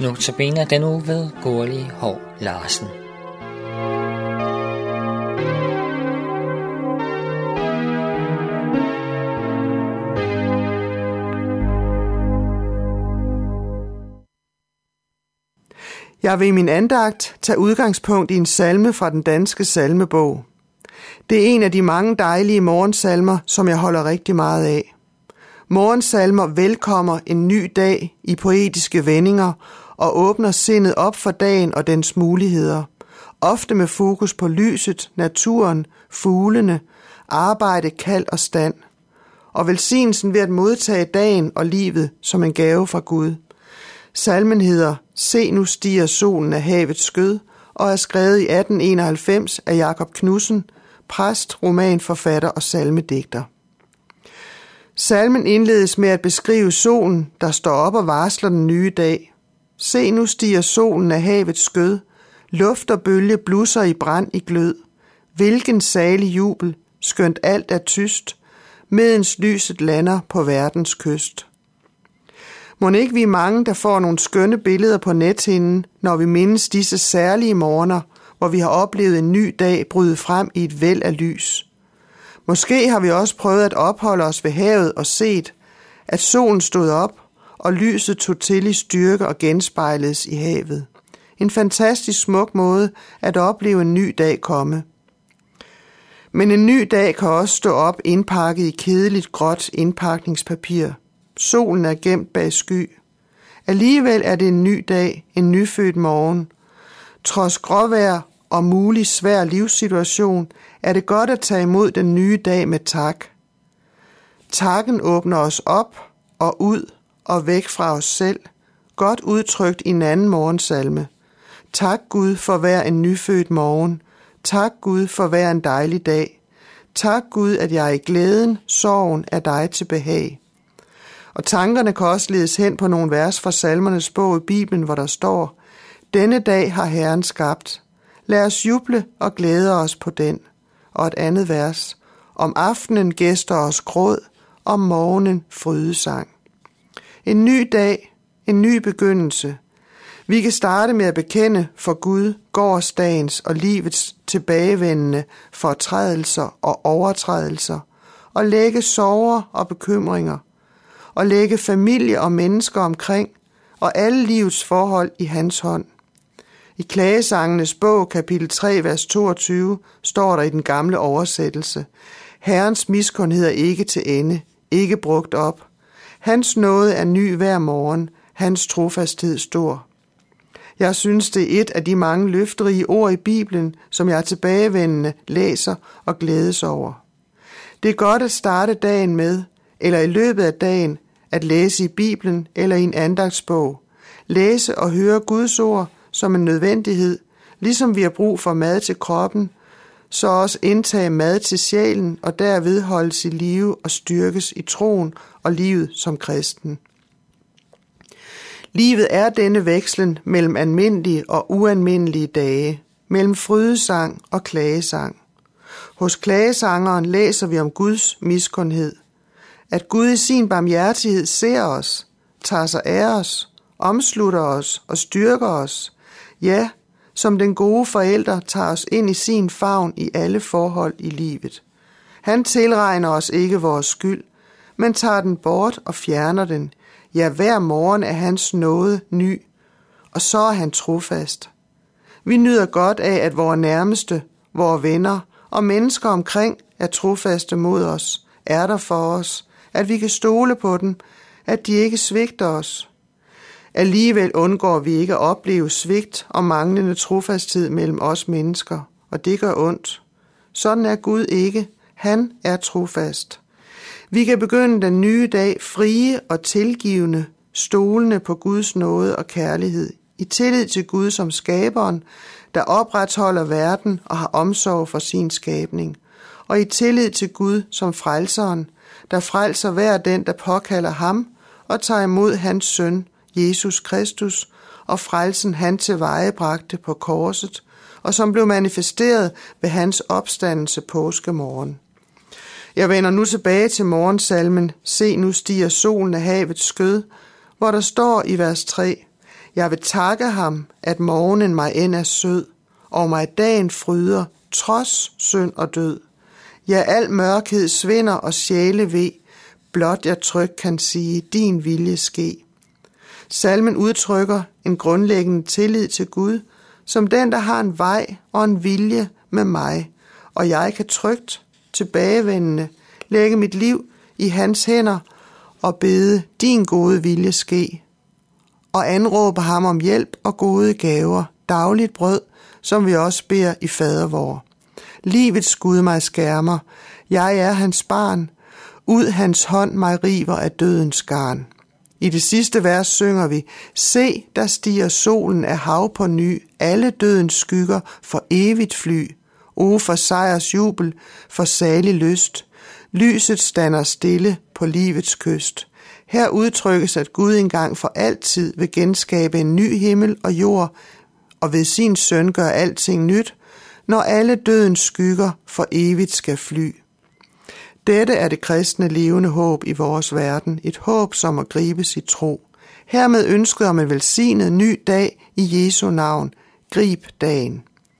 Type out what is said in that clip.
Notabene den uge ved Gurli Hov Larsen. Jeg vil i min andagt tage udgangspunkt i en salme fra den danske salmebog. Det er en af de mange dejlige morgensalmer, som jeg holder rigtig meget af. Morgensalmer velkommer en ny dag i poetiske vendinger og åbner sindet op for dagen og dens muligheder. Ofte med fokus på lyset, naturen, fuglene, arbejde, kald og stand. Og velsignelsen ved at modtage dagen og livet som en gave fra Gud. Salmen hedder Se nu stiger solen af havets skød og er skrevet i 1891 af Jakob Knudsen, præst, romanforfatter og salmedigter. Salmen indledes med at beskrive solen, der står op og varsler den nye dag. Se nu stiger solen af havets skød, luft og bølge blusser i brand i glød. Hvilken salig jubel, skønt alt er tyst, medens lyset lander på verdens kyst. Må ikke vi mange, der får nogle skønne billeder på nethinden, når vi mindes disse særlige morgener, hvor vi har oplevet en ny dag bryde frem i et væld af lys. Måske har vi også prøvet at opholde os ved havet og set, at solen stod op, og lyset tog til i styrke og genspejledes i havet. En fantastisk smuk måde at opleve en ny dag komme. Men en ny dag kan også stå op indpakket i kedeligt gråt indpakningspapir. Solen er gemt bag sky. Alligevel er det en ny dag, en nyfødt morgen. Trods gråvejr og mulig svær livssituation, er det godt at tage imod den nye dag med tak. Takken åbner os op og ud og væk fra os selv, godt udtrykt i en anden morgensalme. Tak Gud for hver en nyfødt morgen. Tak Gud for hver en dejlig dag. Tak Gud, at jeg i glæden, sorgen er dig til behag. Og tankerne kan også ledes hen på nogle vers fra salmernes bog i Bibelen, hvor der står, Denne dag har Herren skabt. Lad os juble og glæde os på den. Og et andet vers. Om aftenen gæster os gråd, om morgenen frydesang. En ny dag, en ny begyndelse. Vi kan starte med at bekende for Gud gårdsdagens og livets tilbagevendende fortrædelser og overtrædelser, og lægge sorger og bekymringer, og lægge familie og mennesker omkring, og alle livets forhold i hans hånd. I Klagesangenes bog, kapitel 3, vers 22, står der i den gamle oversættelse, Herrens miskundhed er ikke til ende, ikke brugt op. Hans nåde er ny hver morgen, hans trofasthed stor. Jeg synes, det er et af de mange løfterige ord i Bibelen, som jeg tilbagevendende læser og glædes over. Det er godt at starte dagen med, eller i løbet af dagen, at læse i Bibelen eller i en andagsbog. Læse og høre Guds ord som en nødvendighed, ligesom vi har brug for mad til kroppen, så også indtage mad til sjælen og derved holdes i live og styrkes i troen og livet som kristen. Livet er denne vekslen mellem almindelige og ualmindelige dage, mellem frydesang og klagesang. Hos klagesangeren læser vi om Guds miskundhed. At Gud i sin barmhjertighed ser os, tager sig af os, omslutter os og styrker os. Ja, som den gode forælder tager os ind i sin favn i alle forhold i livet. Han tilregner os ikke vores skyld, men tager den bort og fjerner den. Ja, hver morgen er hans nåde ny, og så er han trofast. Vi nyder godt af, at vores nærmeste, vores venner og mennesker omkring er trofaste mod os, er der for os, at vi kan stole på dem, at de ikke svigter os. Alligevel undgår vi ikke at opleve svigt og manglende trofasthed mellem os mennesker, og det gør ondt. Sådan er Gud ikke. Han er trofast. Vi kan begynde den nye dag frie og tilgivende, stolende på Guds nåde og kærlighed, i tillid til Gud som skaberen, der opretholder verden og har omsorg for sin skabning, og i tillid til Gud som frelseren, der frelser hver den, der påkalder ham og tager imod hans søn, Jesus Kristus, og frelsen han tilvejebragte på korset, og som blev manifesteret ved hans opstandelse påskemorgen. Jeg vender nu tilbage til morgensalmen, Se nu stiger solen af havets skød, hvor der står i vers 3, Jeg vil takke ham, at morgenen mig end er sød, og mig dagen fryder, trods synd og død. Ja, al mørkhed svinder og sjæle ved, blot jeg tryg kan sige, din vilje ske. Salmen udtrykker en grundlæggende tillid til Gud, som den, der har en vej og en vilje med mig, og jeg kan trygt tilbagevendende lægge mit liv i hans hænder og bede din gode vilje ske, og anråbe ham om hjælp og gode gaver, dagligt brød, som vi også beder i fadervor. Livets Gud mig skærmer, jeg er hans barn, ud hans hånd mig river af dødens garn. I det sidste vers synger vi, Se, der stiger solen af hav på ny, alle dødens skygger for evigt fly. O for sejrs jubel, for salig lyst. Lyset stander stille på livets kyst. Her udtrykkes, at Gud engang for altid vil genskabe en ny himmel og jord, og ved sin søn gør alting nyt, når alle dødens skygger for evigt skal fly. Dette er det kristne levende håb i vores verden, et håb, som må gribes i tro. Hermed ønsket om en velsignet ny dag i Jesu navn. Grib dagen.